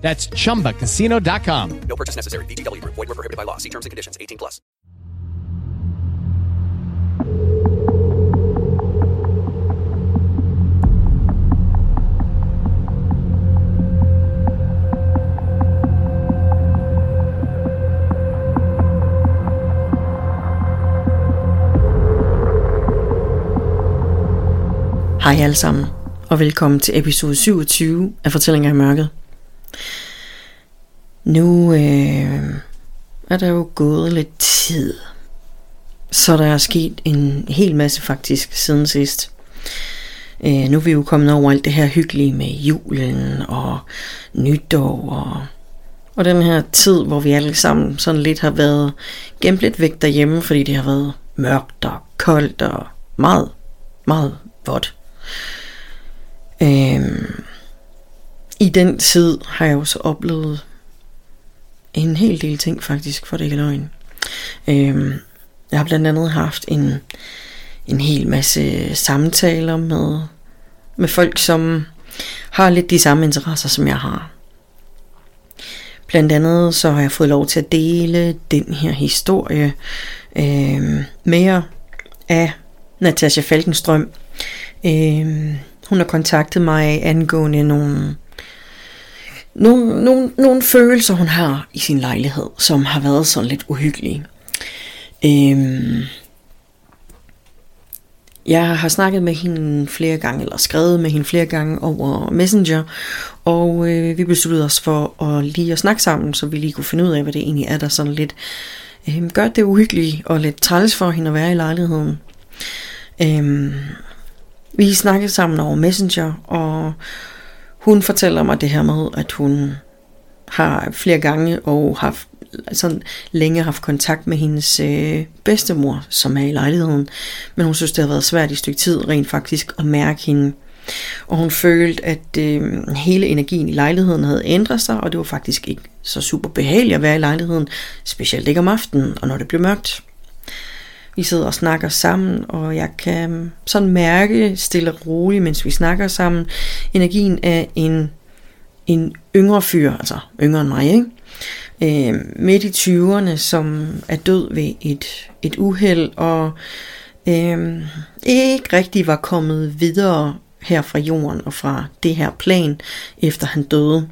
That's chumbacasino.com. No purchase necessary. VGW Group. Void were prohibited by law. See terms and conditions. 18 plus. Hej alle sammen, og velkommen til episode 27 af Fortællinger i Mørket. Nu øh, er der jo gået lidt tid, så der er sket en hel masse faktisk siden sidst. Øh, nu er vi jo kommet over alt det her hyggelige med julen og nytår og, og den her tid, hvor vi alle sammen sådan lidt har været gemt lidt væk derhjemme, fordi det har været mørkt og koldt og meget, meget vådt. Øhm, i den tid har jeg også oplevet en hel del ting faktisk, for det ikke løgn. Øhm, jeg har blandt andet haft en, en hel masse samtaler med, med folk, som har lidt de samme interesser, som jeg har. Blandt andet så har jeg fået lov til at dele den her historie øh, mere af Natasha Falkenstrøm. Øh, hun har kontaktet mig angående nogle, nogle, nogle, nogle følelser, hun har i sin lejlighed, som har været sådan lidt uhyggelige. Øhm, jeg har snakket med hende flere gange, eller skrevet med hende flere gange over Messenger, og øh, vi besluttede os for at lige at snakke sammen, så vi lige kunne finde ud af, hvad det egentlig er, der sådan lidt øh, gør det uhyggeligt og lidt træls for hende at være i lejligheden. Øh, vi snakkede sammen over Messenger, og hun fortæller mig det her med, at hun har flere gange og haft sådan længe haft kontakt med hendes øh, bedstemor, som er i lejligheden. Men hun synes, det har været svært i et stykke tid rent faktisk at mærke hende. Og hun følte, at øh, hele energien i lejligheden havde ændret sig, og det var faktisk ikke så super behageligt at være i lejligheden, specielt ikke om aftenen, og når det blev mørkt. Vi sidder og snakker sammen, og jeg kan øhm, sådan mærke stille og roligt, mens vi snakker sammen, energien af en, en yngre fyr, altså yngre end mig, ikke? Øh, midt i 20'erne, som er død ved et, et uheld, og øh, ikke rigtig var kommet videre her fra jorden og fra det her plan, efter han døde.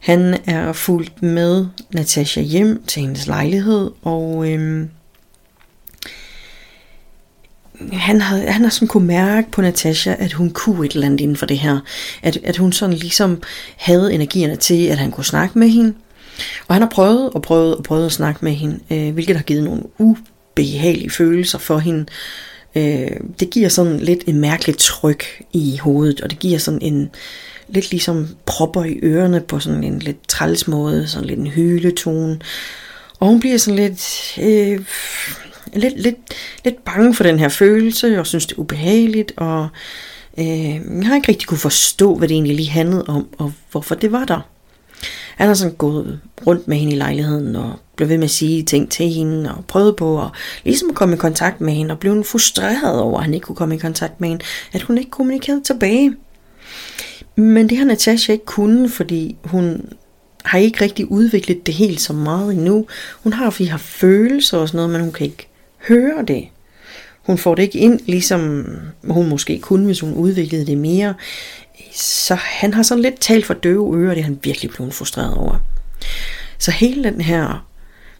Han er fulgt med Natasha hjem til hendes lejlighed, og øh, han, har, han har sådan kunne mærke på Natasha, at hun kunne et eller andet inden for det her. At, at hun sådan ligesom havde energierne til, at han kunne snakke med hende. Og han har prøvet og prøvet og prøvet at snakke med hende, øh, hvilket har givet nogle ubehagelige følelser for hende. Øh, det giver sådan lidt en mærkeligt tryk i hovedet, og det giver sådan en lidt ligesom propper i ørerne på sådan en lidt træls måde, sådan lidt en hyletone. Og hun bliver sådan lidt... Øh, lidt, lidt, lidt bange for den her følelse, og synes det er ubehageligt, og øh, jeg har ikke rigtig kunne forstå, hvad det egentlig lige handlede om, og hvorfor det var der. Han har sådan gået rundt med hende i lejligheden, og blev ved med at sige ting til hende, og prøvet på at ligesom komme i kontakt med hende, og blev frustreret over, at han ikke kunne komme i kontakt med hende, at hun ikke kommunikerede tilbage. Men det har Natasha ikke kunnet, fordi hun har ikke rigtig udviklet det helt så meget endnu. Hun har, vi har følelser og sådan noget, men hun kan ikke høre det. Hun får det ikke ind, ligesom hun måske kunne, hvis hun udviklede det mere. Så han har sådan lidt talt for døve ører, det er han virkelig blevet frustreret over. Så hele den her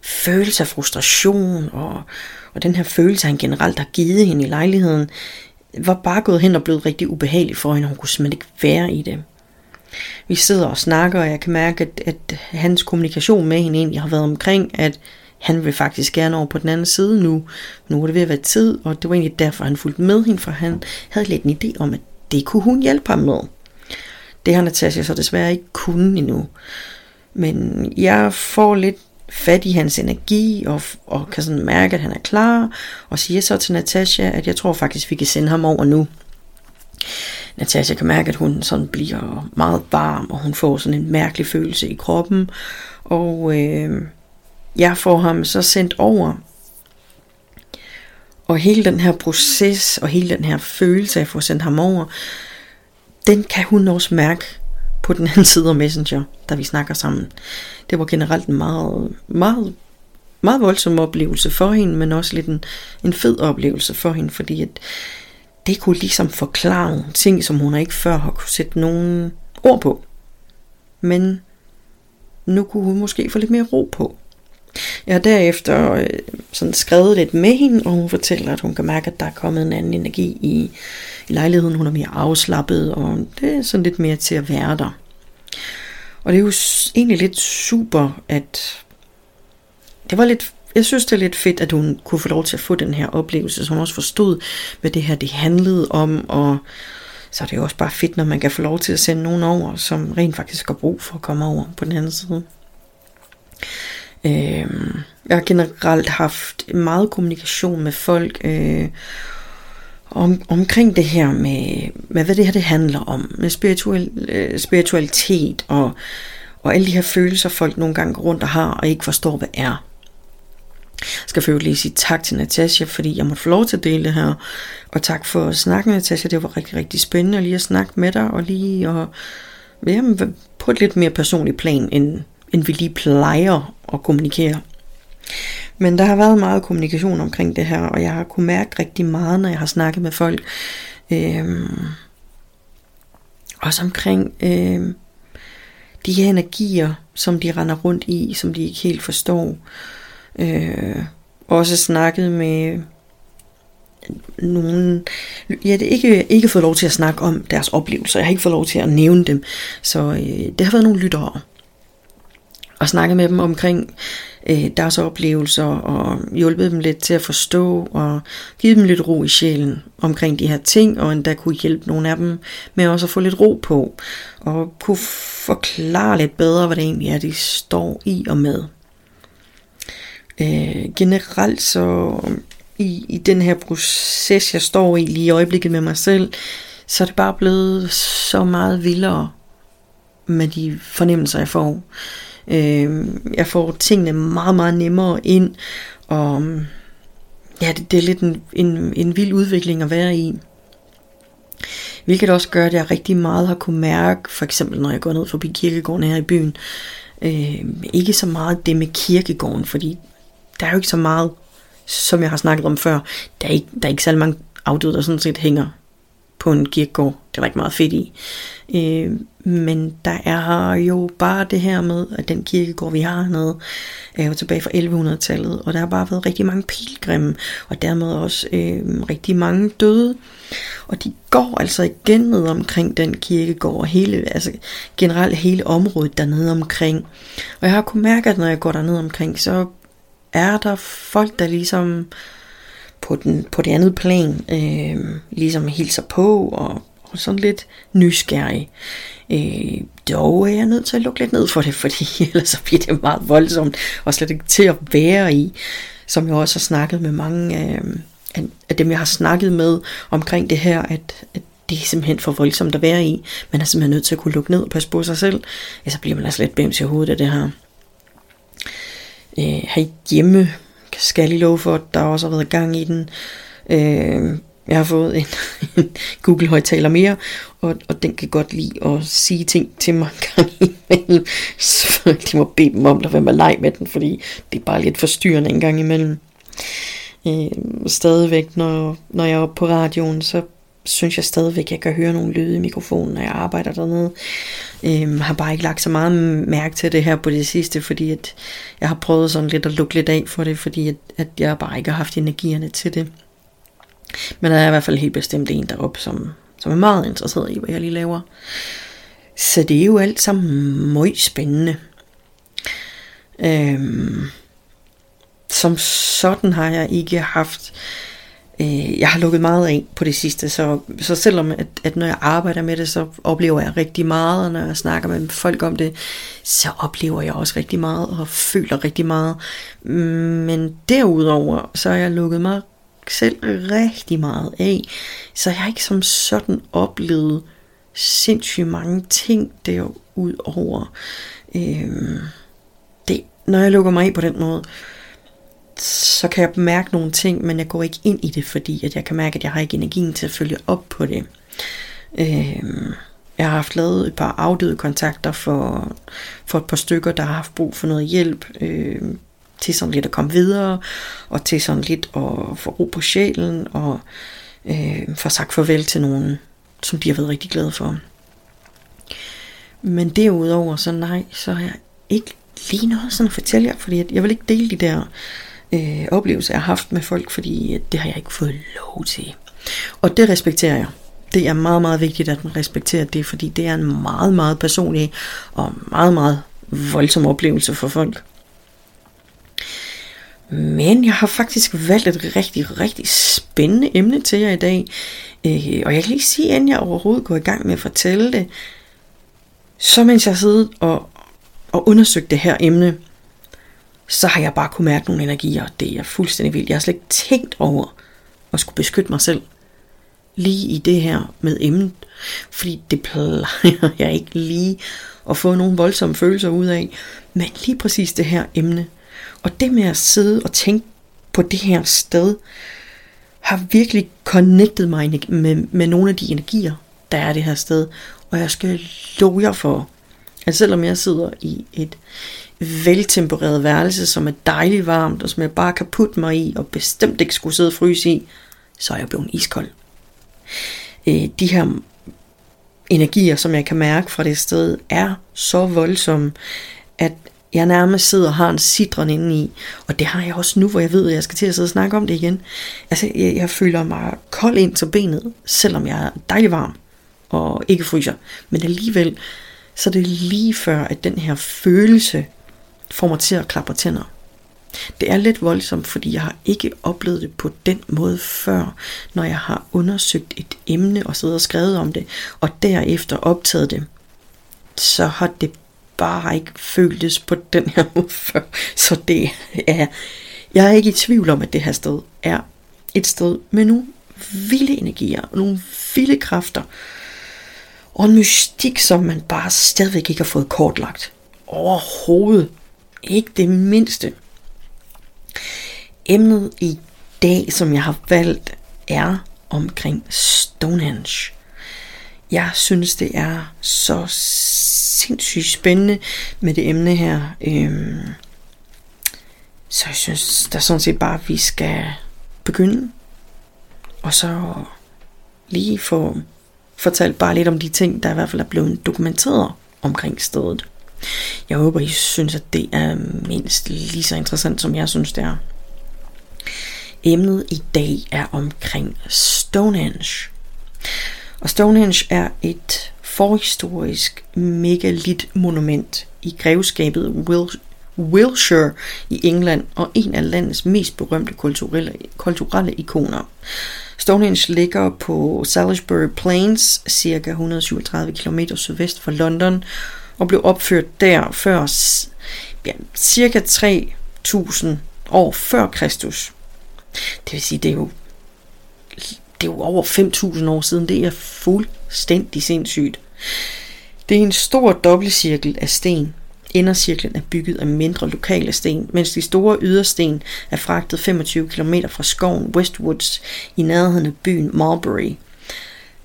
følelse af frustration, og, og den her følelse, han generelt har givet hende i lejligheden, var bare gået hen og blevet rigtig ubehagelig for hende, hun kunne simpelthen ikke være i det. Vi sidder og snakker, og jeg kan mærke, at, at hans kommunikation med hende egentlig har været omkring, at han vil faktisk gerne over på den anden side nu. Nu er det ved at være tid, og det var egentlig derfor, han fulgte med hende, for han havde lidt en idé om, at det kunne hun hjælpe ham med. Det har Natasha så desværre ikke kunnet endnu. Men jeg får lidt fat i hans energi, og, og kan sådan mærke, at han er klar, og siger så til Natasha, at jeg tror faktisk, vi kan sende ham over nu. Natasha kan mærke, at hun sådan bliver meget varm, og hun får sådan en mærkelig følelse i kroppen, og øh, jeg får ham så sendt over. Og hele den her proces, og hele den her følelse af at få sendt ham over, den kan hun også mærke på den anden side af Messenger, da vi snakker sammen. Det var generelt en meget, meget, meget voldsom oplevelse for hende, men også lidt en, en fed oplevelse for hende, fordi at det kunne ligesom forklare ting, som hun ikke før har kunne sætte nogen ord på. Men nu kunne hun måske få lidt mere ro på. Jeg har derefter øh, sådan skrevet lidt med hende, og hun fortæller, at hun kan mærke, at der er kommet en anden energi i, i lejligheden. Hun er mere afslappet, og det er sådan lidt mere til at være der. Og det er jo egentlig lidt super, at det var lidt, jeg synes det er lidt fedt, at hun kunne få lov til at få den her oplevelse, så hun også forstod, hvad det her det handlede om, og så er det jo også bare fedt, når man kan få lov til at sende nogen over, som rent faktisk har brug for at komme over på den anden side. Øh, jeg har generelt haft meget kommunikation med folk øh, om, omkring det her med, med, hvad det her det handler om, med spiritual, øh, spiritualitet og, og alle de her følelser, folk nogle gange går rundt og har, og ikke forstår, hvad er. Jeg skal for lige sige tak til Natasha, fordi jeg måtte få lov til at dele det her. Og tak for at snakke med Natasha. Det var rigtig, rigtig spændende lige at snakke med dig, og lige og, jamen, på et lidt mere personligt plan, end, end vi lige plejer at kommunikere. Men der har været meget kommunikation omkring det her, og jeg har kunnet mærke rigtig meget, når jeg har snakket med folk. Øhm, også omkring øhm, de her energier, som de render rundt i, som de ikke helt forstår. Øh, også snakket med nogen, jeg har ikke, ikke fået lov til at snakke om deres oplevelser, jeg har ikke fået lov til at nævne dem, så øh, det har været nogle lyttere, og snakket med dem omkring øh, deres oplevelser, og hjulpet dem lidt til at forstå, og givet dem lidt ro i sjælen omkring de her ting, og endda kunne hjælpe nogle af dem med også at få lidt ro på, og kunne forklare lidt bedre, hvad det egentlig er, de står i og med. Øh, generelt så i, i den her proces, jeg står i lige i øjeblikket med mig selv, så er det bare blevet så meget vildere med de fornemmelser, jeg får. Øh, jeg får tingene meget, meget nemmere ind, og øhm, ja, det, det er lidt en, en, en vild udvikling at være i. Hvilket også gør, at jeg rigtig meget har kunne mærke, for eksempel når jeg går ned forbi kirkegården her i byen, øh, ikke så meget det med kirkegården, fordi der er jo ikke så meget, som jeg har snakket om før. Der er ikke, der er ikke så mange afdøde, der sådan set hænger på en kirkegård. Det er der ikke meget fedt i. Øh, men der er jo bare det her med, at den kirkegård, vi har hernede, er jo tilbage fra 1100-tallet, og der har bare været rigtig mange pilgrimme, og dermed også øh, rigtig mange døde. Og de går altså igen ned omkring den kirkegård, og hele, altså generelt hele området dernede omkring. Og jeg har kunnet mærke, at når jeg går dernede omkring, så er der folk, der ligesom på, den, på det andet plan øh, ligesom hilser på og, og sådan lidt nysgerrig. Øh, dog er jeg nødt til at lukke lidt ned for det, fordi ellers så bliver det meget voldsomt og slet ikke til at være i. Som jeg også har snakket med mange øh, af, af dem, jeg har snakket med omkring det her, at, at det er simpelthen for voldsomt at være i. Man er simpelthen nødt til at kunne lukke ned og passe på sig selv. Ja, så bliver man altså lidt bæms i hovedet af det her øh, herhjemme, skal jeg lige love for, at der også har været gang i den. Øh, jeg har fået en, en Google højtaler mere, og, og den kan godt lide at sige ting til mig gang imellem. Så de må bede dem om at være med leg med den, fordi det er bare lidt forstyrrende en gang imellem. Øh, stadigvæk, når, når jeg er oppe på radioen, så synes jeg stadigvæk, at jeg kan høre nogle lyde i mikrofonen, når jeg arbejder dernede. Øhm, har bare ikke lagt så meget mærke til det her på det sidste, fordi at jeg har prøvet sådan lidt at lukke lidt af for det, fordi at, at jeg bare ikke har haft energierne til det. Men der er i hvert fald helt bestemt en deroppe, som, som er meget interesseret i, hvad jeg lige laver. Så det er jo alt sammen meget spændende. Øhm, som sådan har jeg ikke haft Øh, Øh, jeg har lukket meget af på det sidste, så, så selvom at, at når jeg arbejder med det, så oplever jeg rigtig meget, og når jeg snakker med folk om det, så oplever jeg også rigtig meget, og føler rigtig meget. Men derudover, så har jeg lukket mig selv rigtig meget af, så jeg har ikke som sådan oplevet sindssygt mange ting derudover. Øh, det, når jeg lukker mig af på den måde, så kan jeg mærke nogle ting, men jeg går ikke ind i det, fordi at jeg kan mærke, at jeg har ikke energien til at følge op på det. Øh, jeg har haft lavet et par afdøde kontakter for, for et par stykker, der har haft brug for noget hjælp, øh, til sådan lidt at komme videre, og til sådan lidt at få ro på sjælen, og øh, få sagt farvel til nogen, som de har været rigtig glade for. Men derudover, så nej, så har jeg ikke lige noget sådan at fortælle jer, fordi jeg vil ikke dele de der øh, oplevelse, jeg har haft med folk, fordi øh, det har jeg ikke fået lov til. Og det respekterer jeg. Det er meget, meget vigtigt, at man respekterer det, fordi det er en meget, meget personlig og meget, meget voldsom oplevelse for folk. Men jeg har faktisk valgt et rigtig, rigtig spændende emne til jer i dag. Øh, og jeg kan lige sige, inden jeg overhovedet går i gang med at fortælle det, så mens jeg sidder og, og undersøgte det her emne, så har jeg bare kunne mærke nogle energier. og Det er fuldstændig vildt. Jeg har slet ikke tænkt over at skulle beskytte mig selv lige i det her med emnet. Fordi det plejer jeg ikke lige at få nogle voldsomme følelser ud af. Men lige præcis det her emne. Og det med at sidde og tænke på det her sted, har virkelig connectet mig med, med nogle af de energier, der er det her sted. Og jeg skal love jer for, at selvom jeg sidder i et veltempereret værelse, som er dejligt varmt, og som jeg bare kan putte mig i, og bestemt ikke skulle sidde og fryse i, så er jeg blevet iskold. Øh, de her energier, som jeg kan mærke fra det sted, er så voldsomme, at jeg nærmest sidder og har en citron inde i. Og det har jeg også nu, hvor jeg ved, at jeg skal til at sidde og snakke om det igen. Altså, jeg, jeg føler mig kold ind til benet, selvom jeg er dejlig varm og ikke fryser. Men alligevel, så er det lige før, at den her følelse får mig til at klappe tænder. Det er lidt voldsomt, fordi jeg har ikke oplevet det på den måde før, når jeg har undersøgt et emne og siddet og skrevet om det, og derefter optaget det. Så har det bare ikke føltes på den her måde før. Så det er, jeg er ikke i tvivl om, at det her sted er et sted med nogle vilde energier, nogle vilde kræfter, og en mystik, som man bare stadigvæk ikke har fået kortlagt. Overhovedet. Ikke det mindste. Emnet i dag, som jeg har valgt, er omkring Stonehenge. Jeg synes, det er så sindssygt spændende med det emne her. Øhm, så jeg synes, der sådan set bare, at vi skal begynde. Og så lige få fortalt bare lidt om de ting, der i hvert fald er blevet dokumenteret omkring stedet. Jeg håber, I synes, at det er mindst lige så interessant, som jeg synes, det er. Emnet i dag er omkring Stonehenge. Og Stonehenge er et forhistorisk megalit-monument i grevskabet Wil- Wiltshire i England og en af landets mest berømte kulturelle, kulturelle ikoner. Stonehenge ligger på Salisbury Plains, cirka 137 km sydvest for London, og blev opført der før ja, cirka 3000 år før Kristus. Det vil sige, det er jo, det er jo over 5.000 år siden. Det er fuldstændig sindssygt. Det er en stor dobbeltcirkel af sten. Indercirklen er bygget af mindre lokale sten, mens de store ydersten er fragtet 25 km fra skoven Westwoods i nærheden af byen Marbury.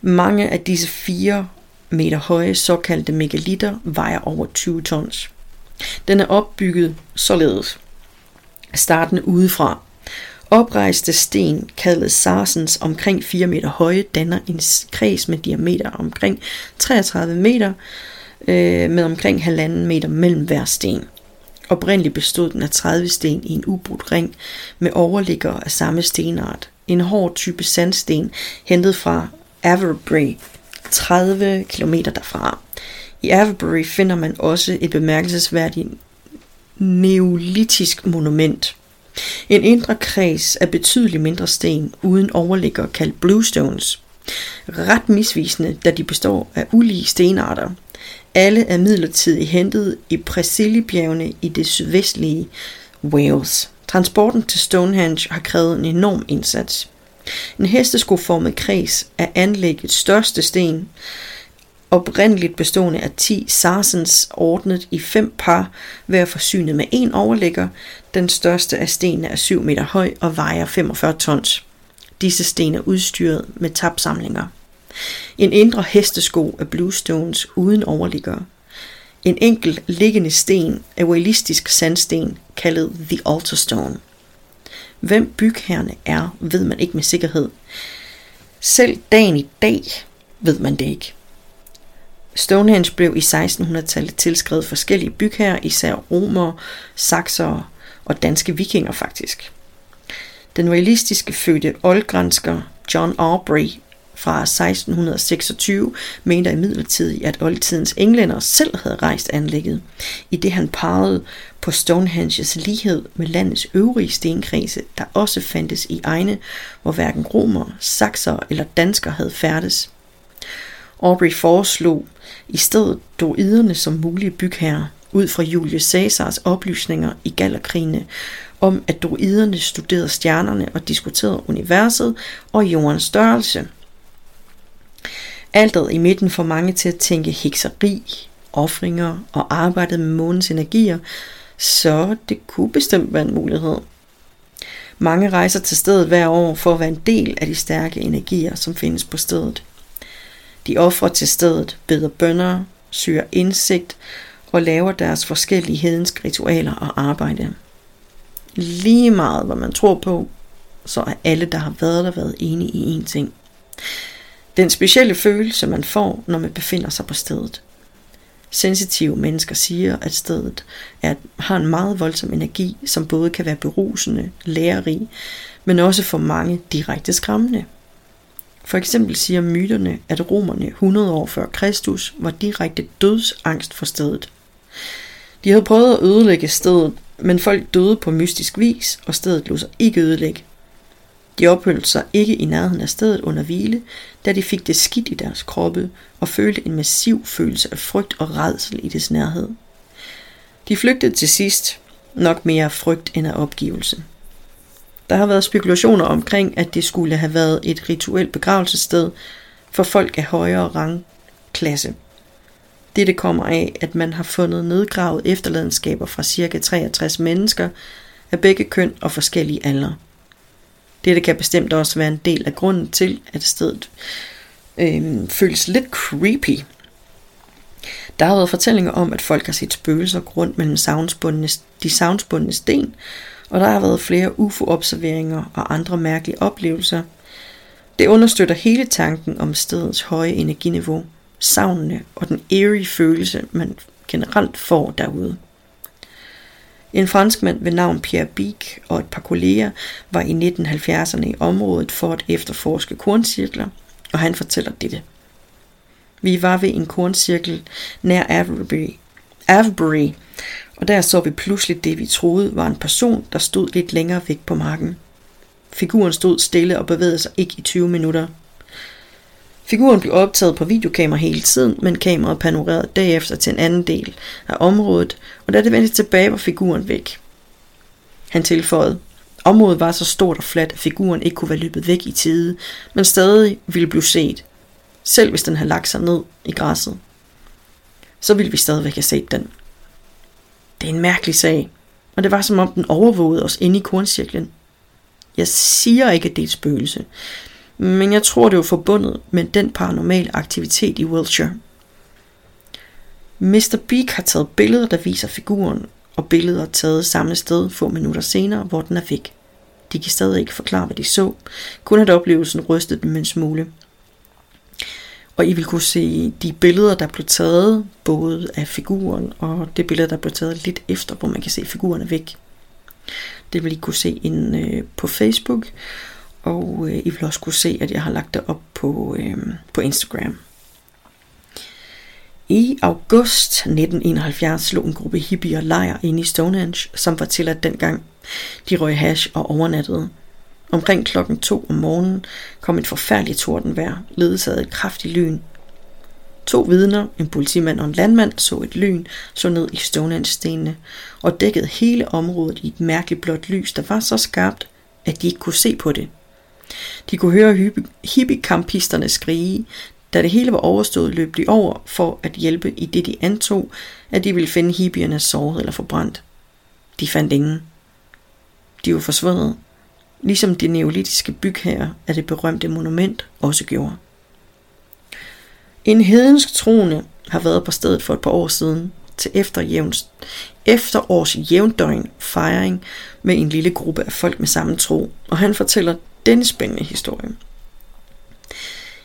Mange af disse fire meter høje såkaldte megalitter vejer over 20 tons. Den er opbygget således. Starten udefra. Oprejste sten, kaldet sarsens omkring 4 meter høje, danner en kreds med diameter omkring 33 meter, øh, med omkring halvanden meter mellem hver sten. Oprindeligt bestod den af 30 sten i en ubrudt ring med overligger af samme stenart. En hård type sandsten hentet fra Avebury, 30 km derfra. I Avebury finder man også et bemærkelsesværdigt neolitisk monument. En indre kreds af betydeligt mindre sten uden overligger kaldt bluestones. Ret misvisende, da de består af ulige stenarter. Alle er midlertidigt hentet i Præsilibjergene i det sydvestlige Wales. Transporten til Stonehenge har krævet en enorm indsats. En hesteskoformet kreds er anlæggets største sten, oprindeligt bestående af 10 sarsens ordnet i fem par, hver forsynet med en overlægger. Den største af stenene er 7 meter høj og vejer 45 tons. Disse sten er udstyret med tapsamlinger. En indre hestesko af bluestones uden overligger. En enkelt liggende sten af walistisk sandsten, kaldet The Altar Stone. Hvem bygherrene er, ved man ikke med sikkerhed. Selv dagen i dag ved man det ikke. Stonehenge blev i 1600-tallet tilskrevet forskellige bygherrer, især romere, saksere og danske vikinger faktisk. Den realistiske fødte oldgransker John Aubrey fra 1626 mente imidlertid, at oldtidens englænder selv havde rejst anlægget, i det han pegede på Stonehenges lighed med landets øvrige stenkredse, der også fandtes i egne, hvor hverken romer, sakser eller dansker havde færdes. Aubrey foreslog i stedet druiderne som mulige bygherrer, ud fra Julius Caesars oplysninger i Gallerkrigene, om at druiderne studerede stjernerne og diskuterede universet og jordens størrelse. Alteret i midten får mange til at tænke hekseri, ofringer og arbejdet med månens energier, så det kunne bestemt være en mulighed. Mange rejser til stedet hver år for at være en del af de stærke energier, som findes på stedet. De offrer til stedet, beder bønder, søger indsigt og laver deres forskellige hedenske ritualer og arbejde. Lige meget hvad man tror på, så er alle, der har været der, været enige i én ting. Den specielle følelse, man får, når man befinder sig på stedet. Sensitive mennesker siger, at stedet er, har en meget voldsom energi, som både kan være berusende, lærerig, men også for mange direkte skræmmende. For eksempel siger myterne, at romerne 100 år før Kristus var direkte dødsangst for stedet. De havde prøvet at ødelægge stedet, men folk døde på mystisk vis, og stedet lod sig ikke ødelægge. De opholdt sig ikke i nærheden af stedet under hvile, da de fik det skidt i deres kroppe og følte en massiv følelse af frygt og redsel i dets nærhed. De flygtede til sidst, nok mere frygt end af opgivelse. Der har været spekulationer omkring, at det skulle have været et rituelt begravelsessted for folk af højere rangklasse. Dette kommer af, at man har fundet nedgravet efterladenskaber fra ca. 63 mennesker af begge køn og forskellige aldre. Dette kan bestemt også være en del af grunden til, at stedet øh, føles lidt creepy. Der har været fortællinger om, at folk har set spøgelser rundt mellem de savnsbundne sten, og der har været flere UFO-observeringer og andre mærkelige oplevelser. Det understøtter hele tanken om stedets høje energiniveau, savnene og den eerie følelse, man generelt får derude. En franskmand ved navn Pierre Bic og et par kolleger var i 1970'erne i området for at efterforske korncirkler, og han fortæller dette. Vi var ved en korncirkel nær Avebury, Avebury og der så vi pludselig det, vi troede var en person, der stod lidt længere væk på marken. Figuren stod stille og bevægede sig ikke i 20 minutter. Figuren blev optaget på videokamera hele tiden, men kameraet panorerede derefter til en anden del af området, og da det vendte tilbage, var figuren væk. Han tilføjede, området var så stort og fladt, at figuren ikke kunne være løbet væk i tide, men stadig ville blive set, selv hvis den havde lagt sig ned i græsset. Så ville vi stadigvæk have set den. Det er en mærkelig sag, og det var som om den overvågede os inde i korncirklen. Jeg siger ikke, at det er et spøgelse, men jeg tror, det var forbundet med den paranormale aktivitet i Wiltshire. Mr. Beak har taget billeder, der viser figuren, og billeder taget samme sted få minutter senere, hvor den er væk. De kan stadig ikke forklare, hvad de så, kun at oplevelsen rystede dem en smule. Og I vil kunne se de billeder, der blev taget, både af figuren og det billede, der blev taget lidt efter, hvor man kan se figurerne væk. Det vil I kunne se inde øh, på Facebook, og øh, I vil også kunne se, at jeg har lagt det op på, øh, på Instagram. I august 1971 slog en gruppe hippier lejr ind i Stonehenge, som var tilladt dengang. De røg hash og overnattede. Omkring klokken 2 om morgenen kom et forfærdeligt tordenvejr, ledsaget af et kraftigt lyn. To vidner, en politimand og en landmand, så et lyn, så ned i Stonehenge-stenene og dækkede hele området i et mærkeligt blåt lys, der var så skarpt, at de ikke kunne se på det. De kunne høre hippie-kampisterne skrige, da det hele var overstået, løb de over for at hjælpe i det de antog, at de ville finde hippierne såret eller forbrændt. De fandt ingen. De var forsvundet, ligesom de neolitiske bygherrer af det berømte monument også gjorde. En hedensk troende har været på stedet for et par år siden til efterjævns, efterårs jævndøgn fejring med en lille gruppe af folk med samme tro, og han fortæller denne spændende historie.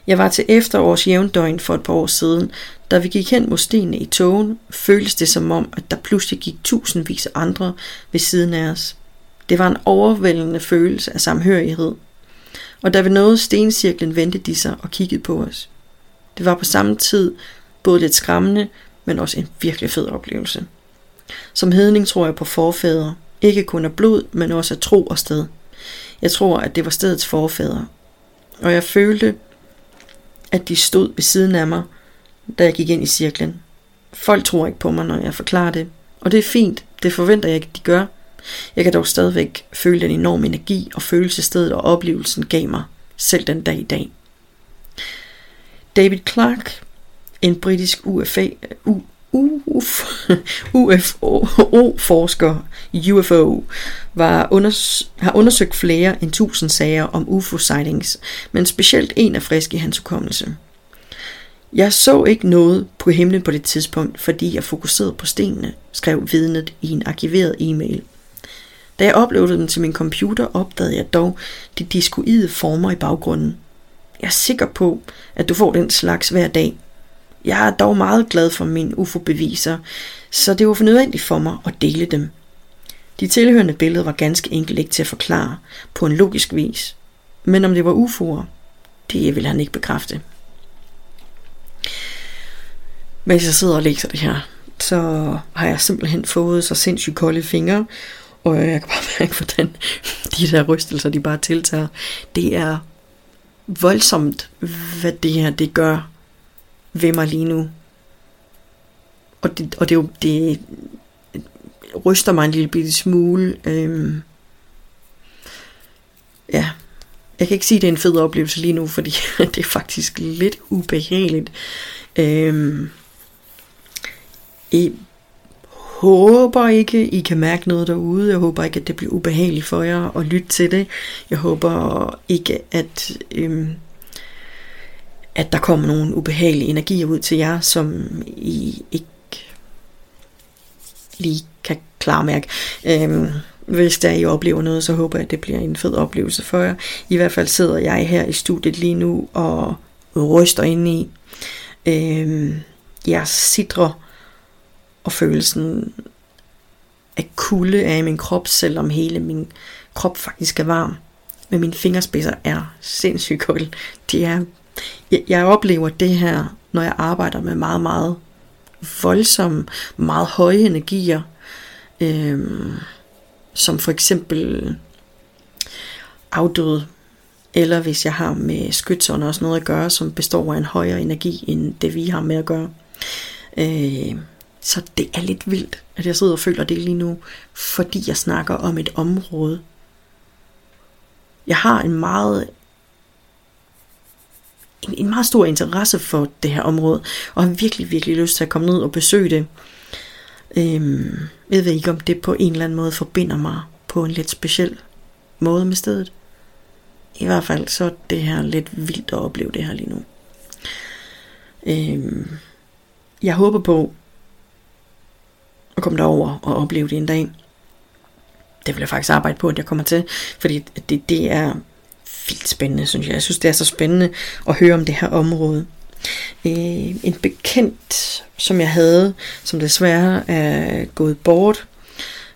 Jeg var til efterårs jævndøgn for et par år siden. Da vi gik hen mod stenene i togen, føltes det som om, at der pludselig gik tusindvis af andre ved siden af os. Det var en overvældende følelse af samhørighed. Og da vi nåede stencirklen, vendte de sig og kiggede på os. Det var på samme tid både lidt skræmmende, men også en virkelig fed oplevelse. Som hedning tror jeg på forfædre, ikke kun af blod, men også af tro og sted. Jeg tror, at det var stedets forfædre. Og jeg følte, at de stod ved siden af mig, da jeg gik ind i cirklen. Folk tror ikke på mig, når jeg forklarer det. Og det er fint, det forventer jeg ikke, de gør. Jeg kan dog stadigvæk føle den enorme energi og følelsestedet og oplevelsen gav mig, selv den dag i dag. David Clark, en britisk UFA, U, UFO-forsker UFO var unders- har undersøgt flere end tusind sager om UFO-sightings, men specielt en er frisk i hans hukommelse. Jeg så ikke noget på himlen på det tidspunkt, fordi jeg fokuserede på stenene, skrev vidnet i en arkiveret e-mail. Da jeg uploadede den til min computer, opdagede jeg dog de diskoide former i baggrunden. Jeg er sikker på, at du får den slags hver dag. Jeg er dog meget glad for mine UFO-beviser, så det var for nødvendigt for mig at dele dem. De tilhørende billeder var ganske enkelt ikke til at forklare på en logisk vis. Men om det var UFO'er, det vil han ikke bekræfte. Mens jeg sidder og læser det her, så har jeg simpelthen fået så sindssygt kolde fingre, og jeg kan bare mærke, hvordan de der rystelser, de bare tiltager. Det er voldsomt, hvad det her det gør ved mig lige nu. Og det, og det, jo, det ryster mig en lille bitte smule. Øhm, ja, jeg kan ikke sige, at det er en fed oplevelse lige nu, fordi det er faktisk lidt ubehageligt. Øhm, jeg håber ikke, I kan mærke noget derude. Jeg håber ikke, at det bliver ubehageligt for jer at lytte til det. Jeg håber ikke, at øhm, at der kommer nogle ubehagelige energier ud til jer, som I ikke lige kan klarmærke. Øhm, hvis der I oplever noget, så håber jeg, at det bliver en fed oplevelse for jer. I hvert fald sidder jeg her i studiet lige nu og ryster ind i. Øhm, jeg sidder og følelsen af kulde er i min krop, selvom hele min krop faktisk er varm. Men mine fingerspidser er sindssygt kolde. De er jeg, jeg oplever det her, når jeg arbejder med meget, meget voldsomme, meget høje energier, øhm, som for eksempel afdøde, eller hvis jeg har med skytserne også noget at gøre, som består af en højere energi, end det vi har med at gøre. Øh, så det er lidt vildt, at jeg sidder og føler det lige nu, fordi jeg snakker om et område. Jeg har en meget en, en meget stor interesse for det her område, og har virkelig, virkelig lyst til at komme ned og besøge det. Øhm, jeg ved ikke, om det på en eller anden måde forbinder mig på en lidt speciel måde med stedet. I hvert fald så er det her lidt vildt at opleve det her lige nu. Øhm, jeg håber på at komme derover og opleve det en dag. Det vil jeg faktisk arbejde på, at jeg kommer til, fordi det, det er vildt spændende, synes jeg. Jeg synes, det er så spændende at høre om det her område. Øh, en bekendt, som jeg havde, som desværre er gået bort,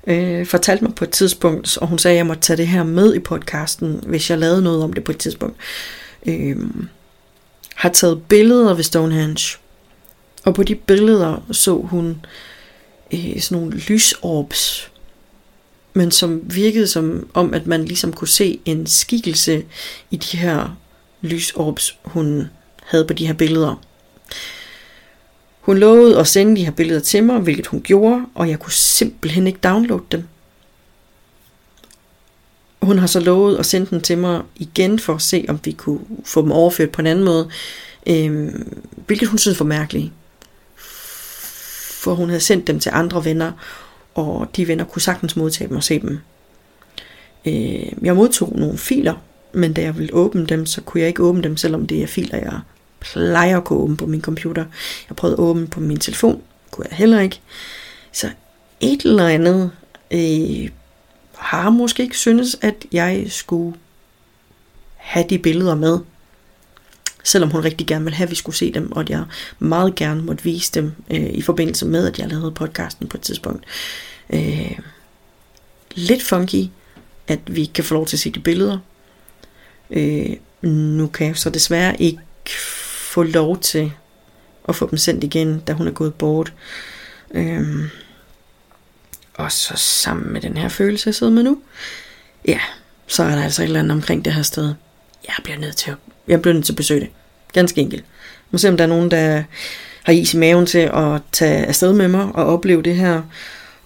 øh, fortalte mig på et tidspunkt, og hun sagde, at jeg måtte tage det her med i podcasten, hvis jeg lavede noget om det på et tidspunkt. Øh, har taget billeder ved Stonehenge, Og på de billeder så hun øh, sådan nogle lysorbs, men som virkede som om, at man ligesom kunne se en skikkelse i de her lysorbs, hun havde på de her billeder. Hun lovede at sende de her billeder til mig, hvilket hun gjorde, og jeg kunne simpelthen ikke downloade dem. Hun har så lovet at sende dem til mig igen for at se, om vi kunne få dem overført på en anden måde, øh, hvilket hun synes var mærkeligt. For hun havde sendt dem til andre venner, og de venner kunne sagtens modtage dem og se dem. Øh, jeg modtog nogle filer, men da jeg ville åbne dem, så kunne jeg ikke åbne dem, selvom det er filer, jeg plejer at kunne åbne på min computer. Jeg prøvede at åbne på min telefon, kunne jeg heller ikke. Så et eller andet øh, har måske ikke syntes, at jeg skulle have de billeder med. Selvom hun rigtig gerne ville have, at vi skulle se dem, og at jeg meget gerne måtte vise dem øh, i forbindelse med, at jeg lavede podcasten på et tidspunkt. Øh, øh, lidt funky, at vi kan få lov til at se de billeder. Øh, nu kan jeg så desværre ikke få lov til at få dem sendt igen, da hun er gået bort. Øh, og så sammen med den her følelse, jeg sidder med nu, ja, så er der altså et eller andet omkring det her sted. Jeg bliver nødt til at, jeg bliver nødt til at besøge det. Ganske enkelt. Må se, om der er nogen, der har is i maven til at tage afsted med mig og opleve det her.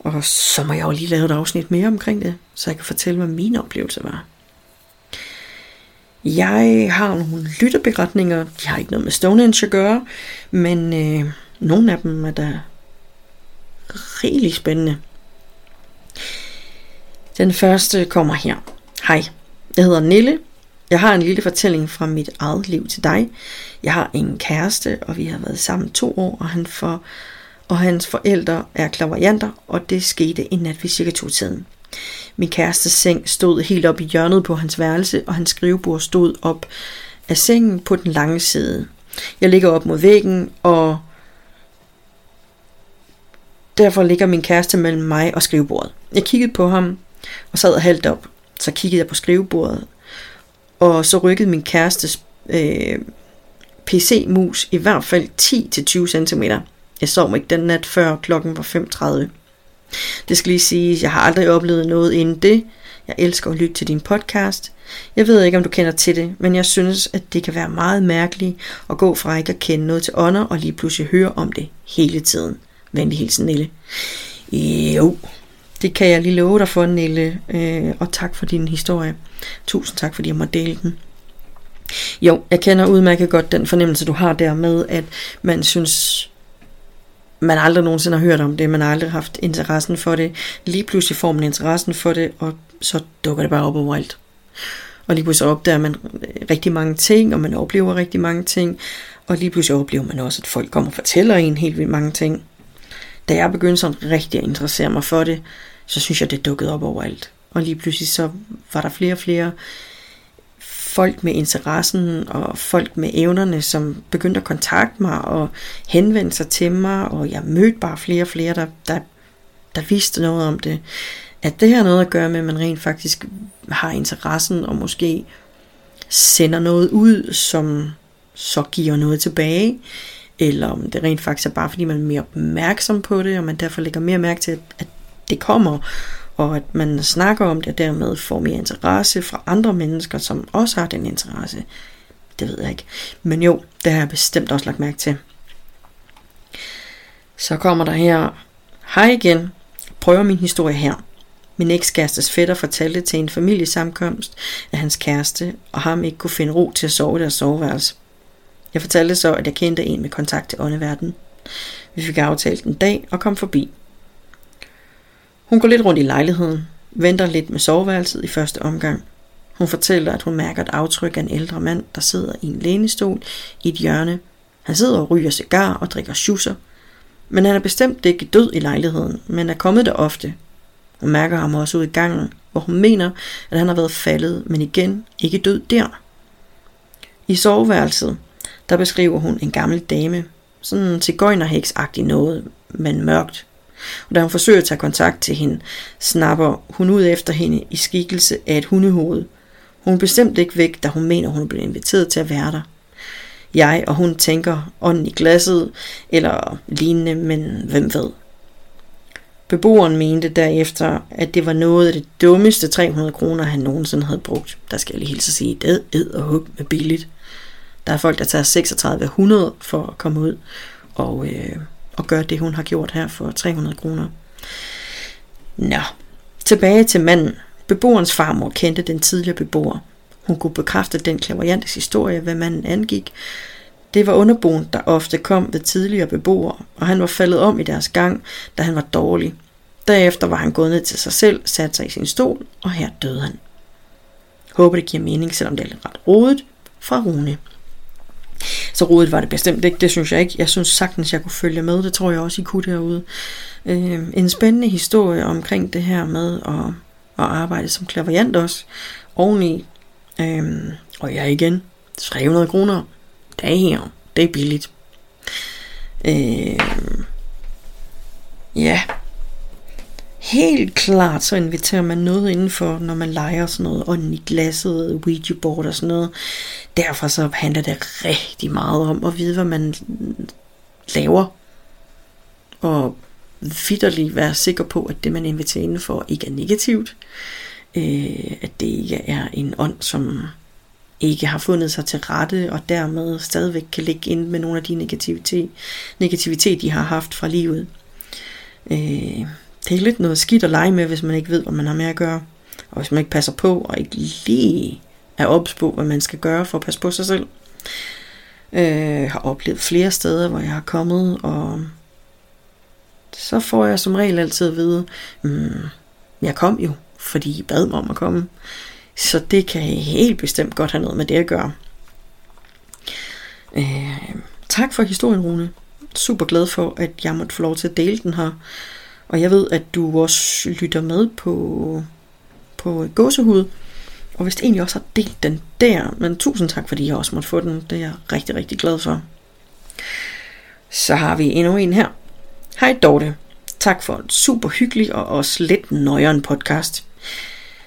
Og så må jeg jo lige lave et afsnit mere omkring det, så jeg kan fortælle, hvad min oplevelse var. Jeg har nogle lytterberetninger. De har ikke noget med Stonehenge at gøre, men øh, nogle af dem er da rigtig spændende. Den første kommer her. Hej, jeg hedder Nille. Jeg har en lille fortælling fra mit eget liv til dig. Jeg har en kæreste, og vi har været sammen to år, og, han for, og hans forældre er klaverianter, og det skete en nat ved cirka to tiden. Min kærestes seng stod helt op i hjørnet på hans værelse, og hans skrivebord stod op af sengen på den lange side. Jeg ligger op mod væggen, og derfor ligger min kæreste mellem mig og skrivebordet. Jeg kiggede på ham, og sad halvt op. Så kiggede jeg på skrivebordet, og så rykkede min kærestes øh, PC-mus i hvert fald 10-20 cm. Jeg sov ikke den nat før klokken var 5.30. Det skal lige sige, jeg har aldrig oplevet noget inden det. Jeg elsker at lytte til din podcast. Jeg ved ikke, om du kender til det, men jeg synes, at det kan være meget mærkeligt at gå fra ikke at kende noget til ånder, og lige pludselig høre om det hele tiden. Venlig hilsen, Nille. Jo, det kan jeg lige love dig for, Nille, øh, og tak for din historie. Tusind tak, fordi jeg må dele den. Jo, jeg kender udmærket godt den fornemmelse, du har der med, at man synes, man aldrig nogensinde har hørt om det, man har aldrig haft interessen for det. Lige pludselig får man interessen for det, og så dukker det bare op overalt. Og lige pludselig opdager man øh, rigtig mange ting, og man oplever rigtig mange ting, og lige pludselig oplever man også, at folk kommer og fortæller en helt vildt mange ting. Da jeg begyndte sådan rigtig at interessere mig for det, så synes jeg, det dukkede op overalt. Og lige pludselig så var der flere og flere folk med interessen og folk med evnerne, som begyndte at kontakte mig og henvende sig til mig, og jeg mødte bare flere og flere, der, der, der vidste noget om det. At det har noget at gøre med, at man rent faktisk har interessen og måske sender noget ud, som så giver noget tilbage, eller om det rent faktisk er bare fordi man er mere opmærksom på det, og man derfor lægger mere mærke til, at det kommer, og at man snakker om det, og dermed får mere interesse fra andre mennesker, som også har den interesse. Det ved jeg ikke. Men jo, det har jeg bestemt også lagt mærke til. Så kommer der her, hej igen, prøver min historie her. Min ekskærestes fætter fortalte til en familiesamkomst, at hans kæreste og ham ikke kunne finde ro til at sove i deres soveværelse. Jeg fortalte så, at jeg kendte en med kontakt til åndeverden. Vi fik aftalt en dag og kom forbi. Hun går lidt rundt i lejligheden, venter lidt med soveværelset i første omgang. Hun fortæller, at hun mærker et aftryk af en ældre mand, der sidder i en lænestol i et hjørne. Han sidder og ryger cigar og drikker schusser. Men han er bestemt ikke død i lejligheden, men er kommet der ofte. Hun mærker ham også ud i gangen, hvor hun mener, at han har været faldet, men igen ikke død der. I soveværelset, der beskriver hun en gammel dame, sådan til gøjnerhæksagtig noget, men mørkt. Og da hun forsøger at tage kontakt til hende, snapper hun ud efter hende i skikkelse af et hundehoved. Hun er bestemt ikke væk, da hun mener, hun er blevet inviteret til at være der. jeg og hun tænker ånden i glasset, eller lignende, men hvem ved. Beboeren mente derefter, at det var noget af det dummeste 300 kroner, han nogensinde havde brugt. Der skal jeg lige hilse at sige, det ed og hug med billigt. Der er folk, der tager 3600 for at komme ud og, øh, og gøre det, hun har gjort her for 300 kroner. Nå, tilbage til manden. Beboerens farmor kendte den tidligere beboer. Hun kunne bekræfte den klaverjantes historie, hvad manden angik. Det var underboen, der ofte kom ved tidligere beboere, og han var faldet om i deres gang, da han var dårlig. Derefter var han gået ned til sig selv, sat sig i sin stol, og her døde han. Håber det giver mening, selvom det er lidt ret rodet, fra Rune. Så rodet var det bestemt ikke, det synes jeg ikke. Jeg synes sagtens, jeg kunne følge med, det tror jeg også, I kunne derude. Øh, en spændende historie omkring det her med at, at arbejde som klaverjant også, oveni. Øh, og jeg igen, 300 kroner, damn, det er billigt. Øh, ja, Helt klart, så inviterer man noget indenfor, når man leger sådan noget ånden i glasset, Ouija board og sådan noget. Derfor så handler det rigtig meget om at vide, hvad man laver. Og vidderligt være sikker på, at det man inviterer indenfor ikke er negativt. Øh, at det ikke er en ånd, som ikke har fundet sig til rette, og dermed stadigvæk kan ligge ind med nogle af de negativitet, negativitet de har haft fra livet. Øh, det er lidt noget skidt at lege med, hvis man ikke ved, hvad man har med at gøre. Og hvis man ikke passer på, og ikke lige er ops på, hvad man skal gøre for at passe på sig selv. Øh, har oplevet flere steder, hvor jeg har kommet, og så får jeg som regel altid at vide, mm, jeg kom jo, fordi I bad mig om at komme. Så det kan helt bestemt godt have noget med det at gøre. Øh, tak for historien, Rune. Super glad for, at jeg måtte få lov til at dele den her. Og jeg ved, at du også lytter med på, på gåsehud. Og hvis egentlig også har delt den der. Men tusind tak, fordi jeg også måtte få den. Det er jeg rigtig, rigtig glad for. Så har vi endnu en her. Hej Dorte. Tak for en super hyggelig og også lidt nøjeren podcast.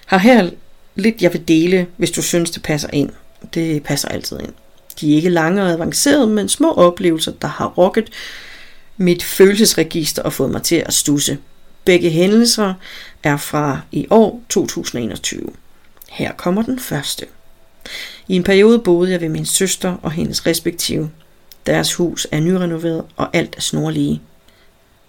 Har her lidt, jeg vil dele, hvis du synes, det passer ind. Det passer altid ind. De er ikke lange og avancerede, men små oplevelser, der har rokket mit følelsesregister og fået mig til at stusse. Begge hændelser er fra i år 2021. Her kommer den første. I en periode boede jeg ved min søster og hendes respektive. Deres hus er nyrenoveret, og alt er snorlige.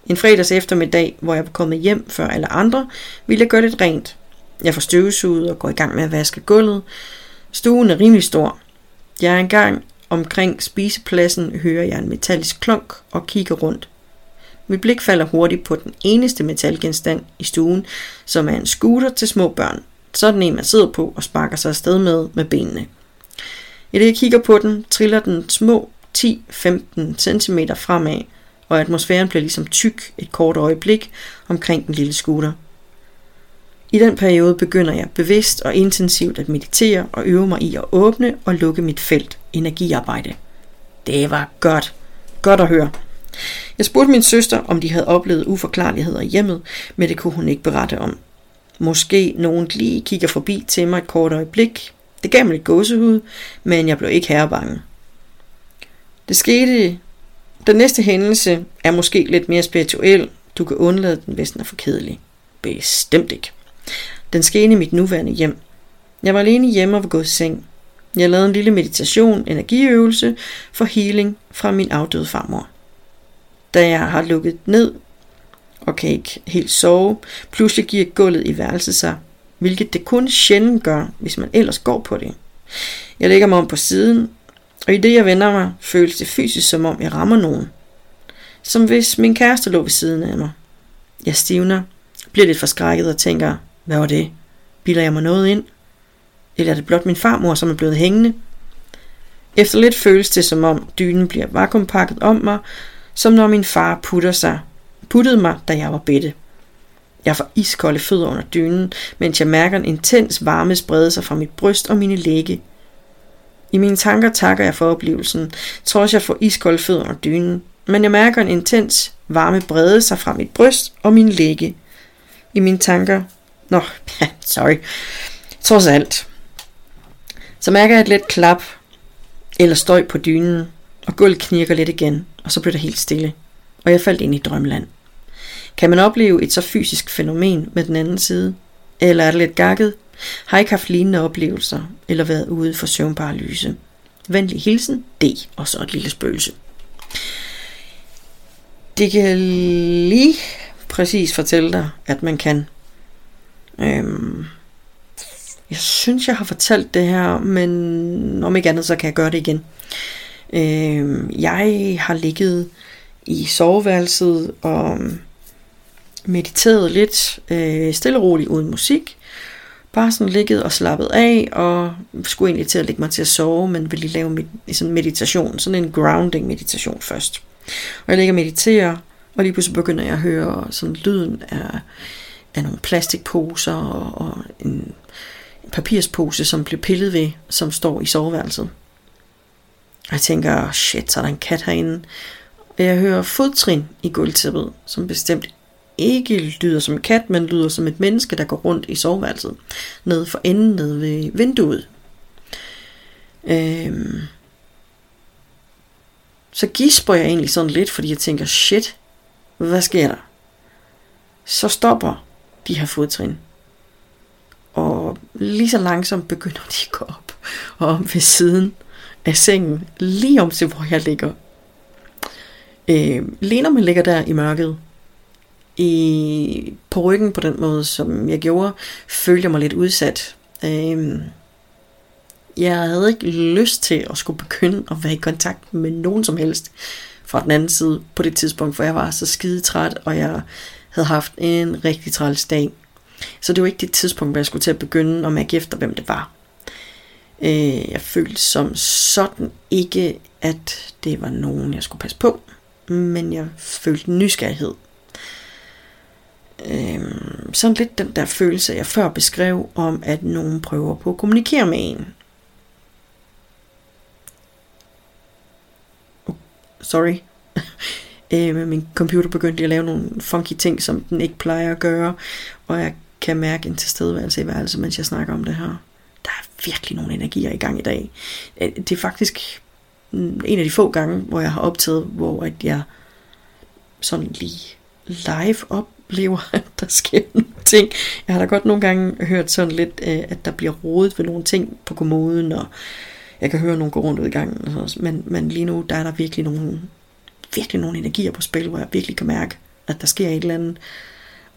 En fredags eftermiddag, hvor jeg var kommet hjem før alle andre, ville jeg gøre lidt rent. Jeg får støvsuget og går i gang med at vaske gulvet. Stuen er rimelig stor. Jeg er engang Omkring spisepladsen hører jeg en metallisk klonk og kigger rundt. Mit blik falder hurtigt på den eneste metalgenstand i stuen, som er en scooter til små børn. Sådan en, man sidder på og sparker sig afsted med med benene. I det jeg kigger på den, triller den små 10-15 cm fremad, og atmosfæren bliver ligesom tyk et kort øjeblik omkring den lille scooter. I den periode begynder jeg bevidst og intensivt at meditere og øve mig i at åbne og lukke mit felt energiarbejde. Det var godt. Godt at høre. Jeg spurgte min søster, om de havde oplevet uforklarligheder i hjemmet, men det kunne hun ikke berette om. Måske nogen lige kigger forbi til mig et kort øjeblik. Det gav mig lidt gåsehud, men jeg blev ikke herrebange. Det skete... Den næste hændelse er måske lidt mere spirituel. Du kan undlade den, hvis den er for kedelig. Bestemt ikke. Den skete i mit nuværende hjem. Jeg var alene hjemme og var gået i seng. Jeg lavede en lille meditation, energiøvelse for healing fra min afdøde farmor. Da jeg har lukket ned og kan ikke helt sove, pludselig giver gulvet i værelset sig, hvilket det kun sjældent gør, hvis man ellers går på det. Jeg lægger mig om på siden, og i det jeg vender mig, føles det fysisk som om jeg rammer nogen. Som hvis min kæreste lå ved siden af mig. Jeg stivner, bliver lidt forskrækket og tænker, hvad var det? Bilder jeg mig noget ind? Eller er det blot min farmor, som er blevet hængende? Efter lidt føles det, som om dynen bliver vakuumpakket om mig, som når min far putter sig, puttede mig, da jeg var bitte. Jeg får iskolde fødder under dynen, mens jeg mærker en intens varme sprede sig fra mit bryst og mine lægge. I mine tanker takker jeg for oplevelsen, trods jeg får iskolde fødder under dynen, men jeg mærker en intens varme brede sig fra mit bryst og mine lægge. I mine tanker... Nå, sorry. Trods alt. Så mærker jeg et let klap Eller støj på dynen, og gulvet knirker lidt igen, og så blev det helt stille, og jeg faldt ind i drømmeland. Kan man opleve et så fysisk fænomen med den anden side? Eller er det lidt gakket? Har ikke haft lignende oplevelser, eller været ude for søvnparalyse? Venlig hilsen, D, og så et lille spøgelse. Det kan lige præcis fortælle dig, at man kan. Øhm, jeg synes, jeg har fortalt det her, men om ikke andet, så kan jeg gøre det igen. Øhm, jeg har ligget i soveværelset og mediteret lidt øh, stille og roligt uden musik. Bare sådan ligget og slappet af, og skulle egentlig til at lægge mig til at sove, men ville lige lave med, sådan meditation, sådan en grounding meditation først. Og jeg ligger og mediterer, og lige pludselig begynder jeg at høre sådan lyden af, af nogle plastikposer og, og en, en papirspose, som blev pillet ved, som står i soveværelset. Og jeg tænker, shit, så er der en kat herinde. Og jeg hører fodtrin i gulvtæppet, som bestemt ikke lyder som en kat, men lyder som et menneske, der går rundt i soveværelset. Nede for enden, nede ved vinduet. Øhm. Så gisper jeg egentlig sådan lidt, fordi jeg tænker, shit, hvad sker der? Så stopper de her fodtrin. Og lige så langsomt begynder de at gå op og om ved siden af sengen, lige om til hvor jeg ligger. Øh, Lena mig ligger der i mørket, i, på ryggen på den måde, som jeg gjorde, følte jeg mig lidt udsat. Øh, jeg havde ikke lyst til at skulle begynde at være i kontakt med nogen som helst fra den anden side på det tidspunkt, for jeg var så skide træt, og jeg havde haft en rigtig træls dag. Så det var ikke det tidspunkt, hvor jeg skulle til at begynde at mærke efter, hvem det var. Øh, jeg følte som sådan ikke, at det var nogen, jeg skulle passe på, men jeg følte nysgerrighed. Øh, sådan lidt den der følelse, jeg før beskrev om, at nogen prøver på at kommunikere med en. Oh, sorry. øh, min computer begyndte at lave nogle funky ting, som den ikke plejer at gøre, og jeg kan mærke en tilstedeværelse i værelset, mens jeg snakker om det her der er virkelig nogle energier i gang i dag. Øh, det er faktisk mm, en af de få gange, hvor jeg har optaget, hvor at jeg sådan lige live oplever, at der sker nogle ting. Jeg har da godt nogle gange hørt sådan lidt, øh, at der bliver rodet ved nogle ting på kommoden, og jeg kan høre nogen gå rundt ud i gangen. Men, men lige nu, der er der virkelig nogle, virkelig nogle energier på spil, hvor jeg virkelig kan mærke, at der sker et eller andet.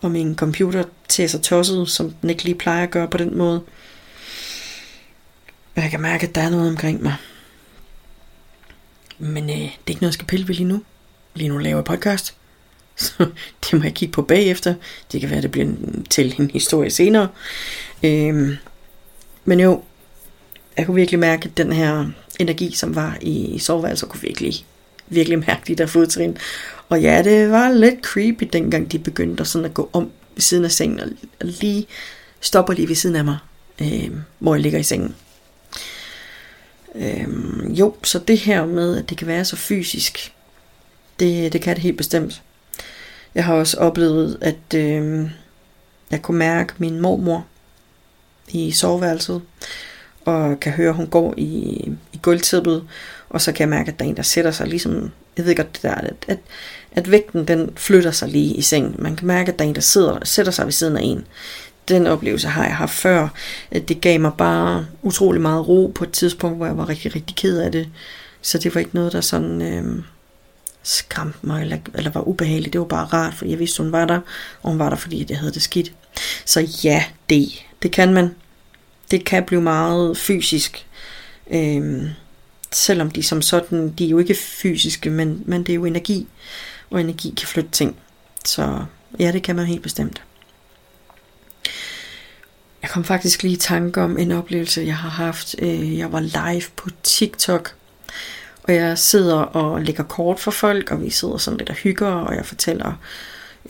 Og min computer tager sig tosset, som den ikke lige plejer at gøre på den måde. Og jeg kan mærke, at der er noget omkring mig. Men øh, det er ikke noget, jeg skal pille ved lige nu. Lige nu laver jeg podcast. Så det må jeg kigge på bagefter. Det kan være, at det bliver en, til en historie senere. Øhm, men jo, jeg kunne virkelig mærke, at den her energi, som var i soveværelset, kunne virkelig, virkelig mærke de der fodtrin. Og ja, det var lidt creepy, dengang de begyndte sådan at gå om ved siden af sengen, og lige stopper lige ved siden af mig, øh, hvor jeg ligger i sengen. Øh, jo, så det her med, at det kan være så fysisk, det, det kan det helt bestemt. Jeg har også oplevet, at øh, jeg kunne mærke min mormor i soveværelset, og kan høre, at hun går i, i gulvtæppet, og så kan jeg mærke, at der er en, der sætter sig ligesom, jeg ved godt det der, at, at, at vægten den flytter sig lige i sengen. Man kan mærke, at der er en, der sidder, sætter sig ved siden af en den oplevelse har jeg haft før. Det gav mig bare utrolig meget ro på et tidspunkt, hvor jeg var rigtig, rigtig ked af det. Så det var ikke noget, der sådan øh, skræmte mig eller, eller var ubehageligt. Det var bare rart, fordi jeg vidste, hun var der, og hun var der, fordi jeg havde det skidt. Så ja, det, det kan man. Det kan blive meget fysisk. Øhm, selvom de som sådan, de er jo ikke fysiske, men, men det er jo energi, og energi kan flytte ting. Så ja, det kan man helt bestemt. Jeg kom faktisk lige i tanke om en oplevelse, jeg har haft. Øh, jeg var live på TikTok, og jeg sidder og lægger kort for folk, og vi sidder sådan lidt og hygger, og jeg fortæller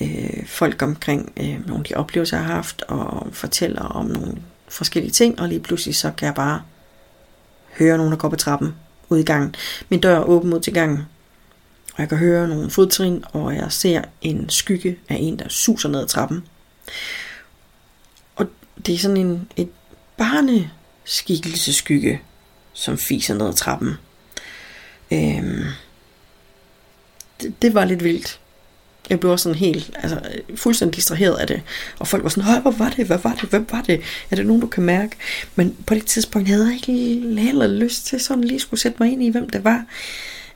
øh, folk omkring øh, nogle af de oplevelser, jeg har haft, og fortæller om nogle forskellige ting, og lige pludselig så kan jeg bare høre nogen, der går på trappen ud i gangen. Min dør er åben ud til gangen, og jeg kan høre nogle fodtrin, og jeg ser en skygge af en, der suser ned ad trappen Og det er sådan en, et barneskikkelseskygge, som fiser ned ad trappen. Øhm, det, det var lidt vildt. Jeg blev også sådan helt, altså fuldstændig distraheret af det. Og folk var sådan, hvor var det, hvad var det, hvem var det? Er det nogen, du kan mærke? Men på det tidspunkt havde jeg ikke heller lyst til sådan lige skulle sætte mig ind i, hvem det var.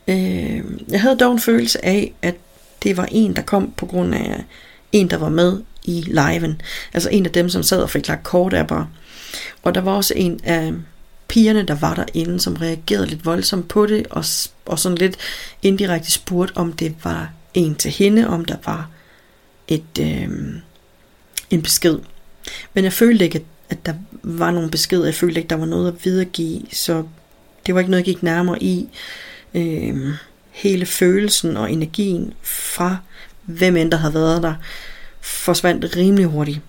Øh, jeg havde dog en følelse af, at det var en, der kom på grund af en, der var med i liven. Altså en af dem, som sad og fik lagt kort af bare. Og der var også en af pigerne, der var derinde, som reagerede lidt voldsomt på det, og, og sådan lidt indirekte spurgte, om det var en til hende, om der var et, øh, en besked. Men jeg følte ikke, at der var nogen besked. Jeg følte ikke, der var noget at videregive, så det var ikke noget, jeg gik nærmere i. Øh, hele følelsen og energien fra hvem end der havde været der, forsvandt rimelig hurtigt.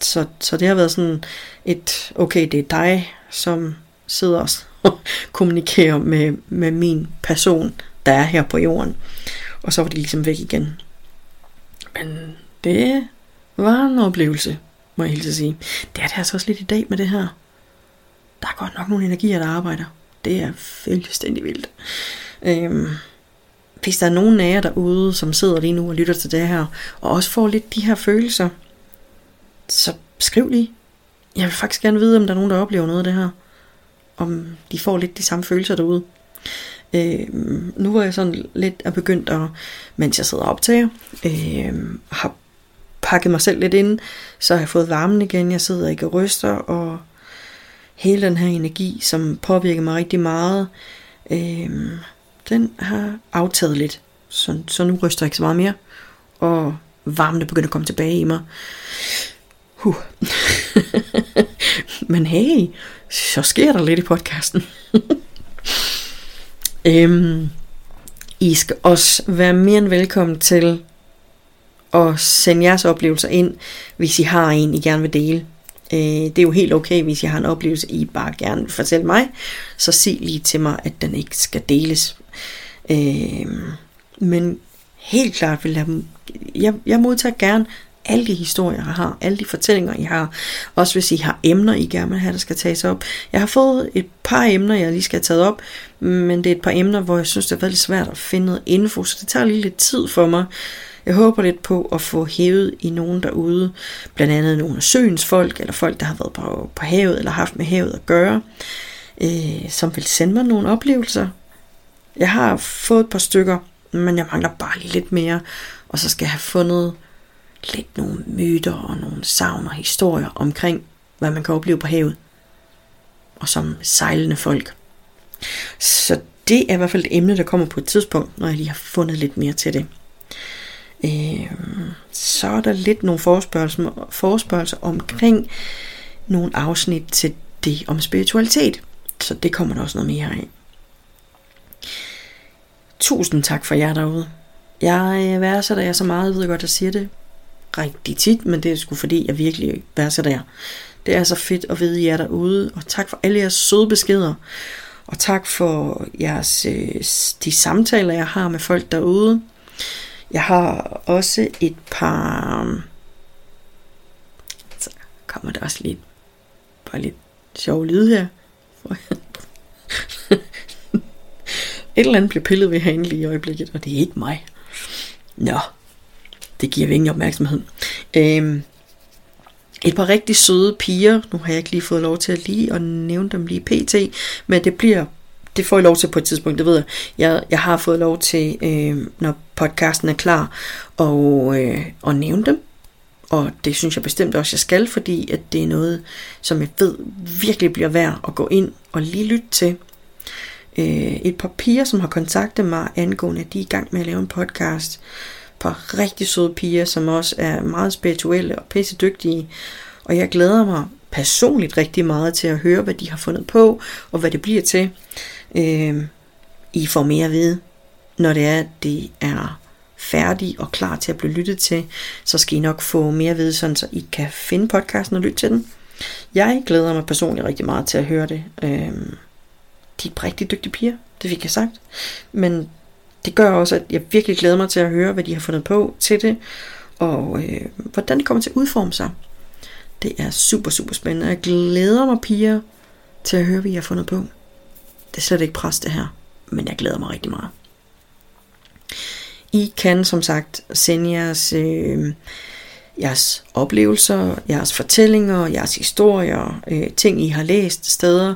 Så, så det har været sådan et, okay, det er dig, som sidder og kommunikerer med, med min person, der er her på jorden. Og så var de ligesom væk igen. Men det var en oplevelse, må jeg helt sige. Det er det altså også lidt i dag med det her. Der er godt nok nogle energier, der arbejder. Det er fuldstændig vildt. Øhm, hvis der er nogen af jer derude, som sidder lige nu og lytter til det her, og også får lidt de her følelser, så skriv lige. Jeg vil faktisk gerne vide, om der er nogen, der oplever noget af det her. Om de får lidt de samme følelser derude. Øh, nu var jeg sådan lidt er begyndt at, mens jeg sidder og optager, øh, har pakket mig selv lidt ind, så har jeg fået varmen igen, jeg sidder ikke og ryster, og hele den her energi, som påvirker mig rigtig meget, øh, den har aftaget lidt. Så, så nu ryster jeg ikke så meget mere, og varmen er begyndt at komme tilbage i mig. Huh. Men hey, så sker der lidt i podcasten. Øhm, I skal også være mere end velkommen til at sende jeres oplevelser ind, hvis I har en, I gerne vil dele. Øh, det er jo helt okay, hvis I har en oplevelse, I bare gerne vil fortælle mig, så sig lige til mig, at den ikke skal deles. Øh, men helt klart vil jeg, jeg, jeg modtager gerne alle de historier, jeg har, alle de fortællinger, I har. Også hvis I har emner, I gerne vil have, der skal tages op. Jeg har fået et par emner, jeg lige skal have taget op, men det er et par emner, hvor jeg synes, det er lidt svært at finde noget info, så det tager lige lidt tid for mig. Jeg håber lidt på at få hævet i nogen derude, blandt andet nogle af søens folk, eller folk, der har været på, på havet, eller haft med havet at gøre, øh, som vil sende mig nogle oplevelser. Jeg har fået et par stykker, men jeg mangler bare lidt mere, og så skal jeg have fundet lidt nogle myter og nogle savn og historier omkring, hvad man kan opleve på havet. Og som sejlende folk. Så det er i hvert fald et emne, der kommer på et tidspunkt, når jeg lige har fundet lidt mere til det. Øh, så er der lidt nogle forespørgelser, forspørgelser omkring nogle afsnit til det om spiritualitet. Så det kommer der også noget mere af. Tusind tak for jer derude. Jeg øh, værdsætter jer så meget, jeg ved godt, at jeg siger det rigtig tit, men det er sgu fordi, jeg virkelig værdsætter jer. Det er så fedt at vide jer derude, og tak for alle jeres søde beskeder. Og tak for jeres, øh, de samtaler, jeg har med folk derude. Jeg har også et par... Så kommer der også lidt, bare lidt sjov lyd her. Et eller andet bliver pillet ved herinde lige i øjeblikket, og det er ikke mig. Nå, det giver vi ingen opmærksomhed. Øhm, et par rigtig søde piger, nu har jeg ikke lige fået lov til at lige at nævne dem lige pt, men det bliver det får jeg lov til på et tidspunkt, det ved jeg. Jeg, jeg har fået lov til, øh, når podcasten er klar, og, øh, at nævne dem. Og det synes jeg bestemt også, jeg skal, fordi at det er noget, som jeg ved virkelig bliver værd at gå ind og lige lytte til. Øh, et par piger, som har kontaktet mig angående, at de er i gang med at lave en podcast, par rigtig søde piger, som også er meget spirituelle og pisse dygtige. Og jeg glæder mig personligt rigtig meget til at høre, hvad de har fundet på, og hvad det bliver til. Øh, I får mere at vide, når det er, at det er færdig og klar til at blive lyttet til, så skal I nok få mere at vide, sådan så I kan finde podcasten og lytte til den. Jeg glæder mig personligt rigtig meget til at høre det. Øh, de er rigtig dygtige piger, det fik jeg sagt. Men det gør også, at jeg virkelig glæder mig til at høre, hvad de har fundet på til det, og øh, hvordan det kommer til at udforme sig. Det er super, super spændende. Jeg glæder mig, piger, til at høre, hvad I har fundet på. Det er slet ikke pres, det her. men jeg glæder mig rigtig meget. I kan som sagt sende jeres, øh, jeres oplevelser, jeres fortællinger, jeres historier, øh, ting I har læst steder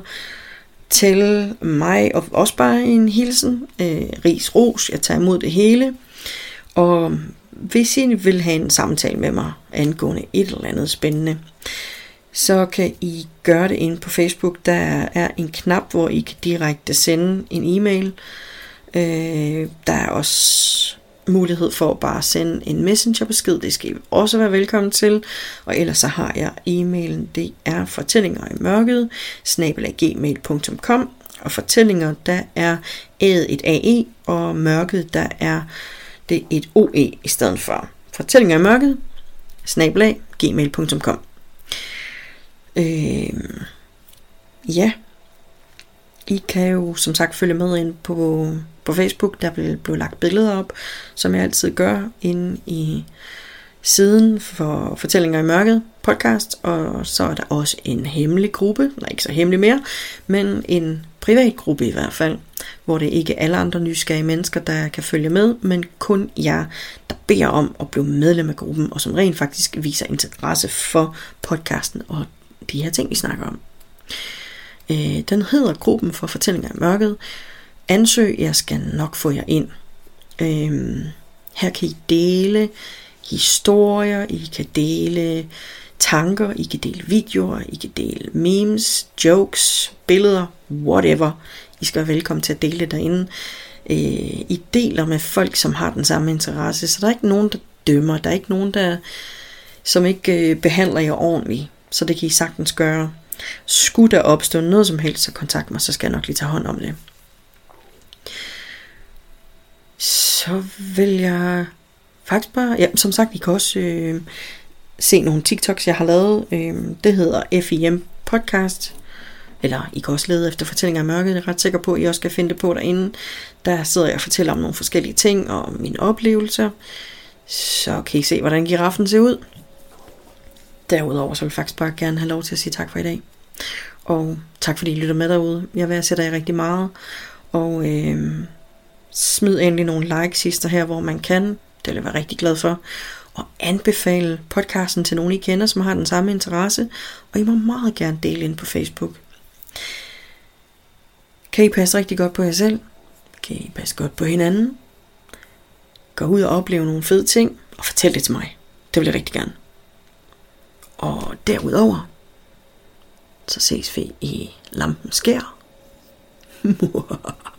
til mig, og også bare en hilsen, øh, ris ros, jeg tager imod det hele. Og hvis I vil have en samtale med mig angående et eller andet spændende, så kan I gøre det ind på Facebook. Der er en knap, hvor I kan direkte sende en e-mail. Øh, der er også mulighed for at bare sende en messengerbesked. Det skal I også være velkommen til. Og ellers så har jeg e-mailen. Det er fortællinger i mørket, snabelaggmail.com. Og fortællinger, der er æd et AE, og mørket, der er det et OE i stedet for. Fortællinger i mørket, snabelaggmail.com. Øh, ja, I kan jo som sagt følge med ind på, på Facebook. Der vil blive lagt billeder op, som jeg altid gør inde i siden for Fortællinger i Mørket podcast. Og så er der også en hemmelig gruppe, nej ikke så hemmelig mere, men en privat gruppe i hvert fald, hvor det ikke er alle andre nysgerrige mennesker, der kan følge med, men kun jer, der beder om at blive medlem af gruppen, og som rent faktisk viser interesse for podcasten og de her ting, vi snakker om. Øh, den hedder Gruppen for Fortællinger i Mørket. Ansøg, jeg skal nok få jer ind. Øhm, her kan I dele historier, I kan dele tanker, I kan dele videoer, I kan dele memes, jokes, billeder, whatever. I skal være velkommen til at dele det derinde. Øh, I deler med folk, som har den samme interesse, så der er ikke nogen, der dømmer. Der er ikke nogen, der som ikke øh, behandler jer ordentligt. Så det kan I sagtens gøre. Skulle der opstå noget som helst, så kontakt mig, så skal jeg nok lige tage hånd om det. Så vil jeg faktisk bare, ja, som sagt, I kan også øh, se nogle TikToks, jeg har lavet. Øh, det hedder FIM Podcast. Eller I kan også lede efter fortællinger af mørket. Jeg er ret sikker på, at I også kan finde det på derinde. Der sidder jeg og fortæller om nogle forskellige ting og mine oplevelser. Så kan I se, hvordan giraffen ser ud. Derudover så vil jeg faktisk bare gerne have lov til at sige tak for i dag. Og tak fordi I lytter med derude. Jeg værdsætter jer rigtig meget. Og øh, smid endelig nogle likes sidste her, hvor man kan. Det vil jeg være rigtig glad for. Og anbefale podcasten til nogen I kender, som har den samme interesse. Og I må meget gerne dele ind på Facebook. Kan I passe rigtig godt på jer selv? Kan I passe godt på hinanden? Gå ud og opleve nogle fede ting, og fortæl det til mig. Det vil jeg rigtig gerne. Og derudover, så ses vi i lampen skær.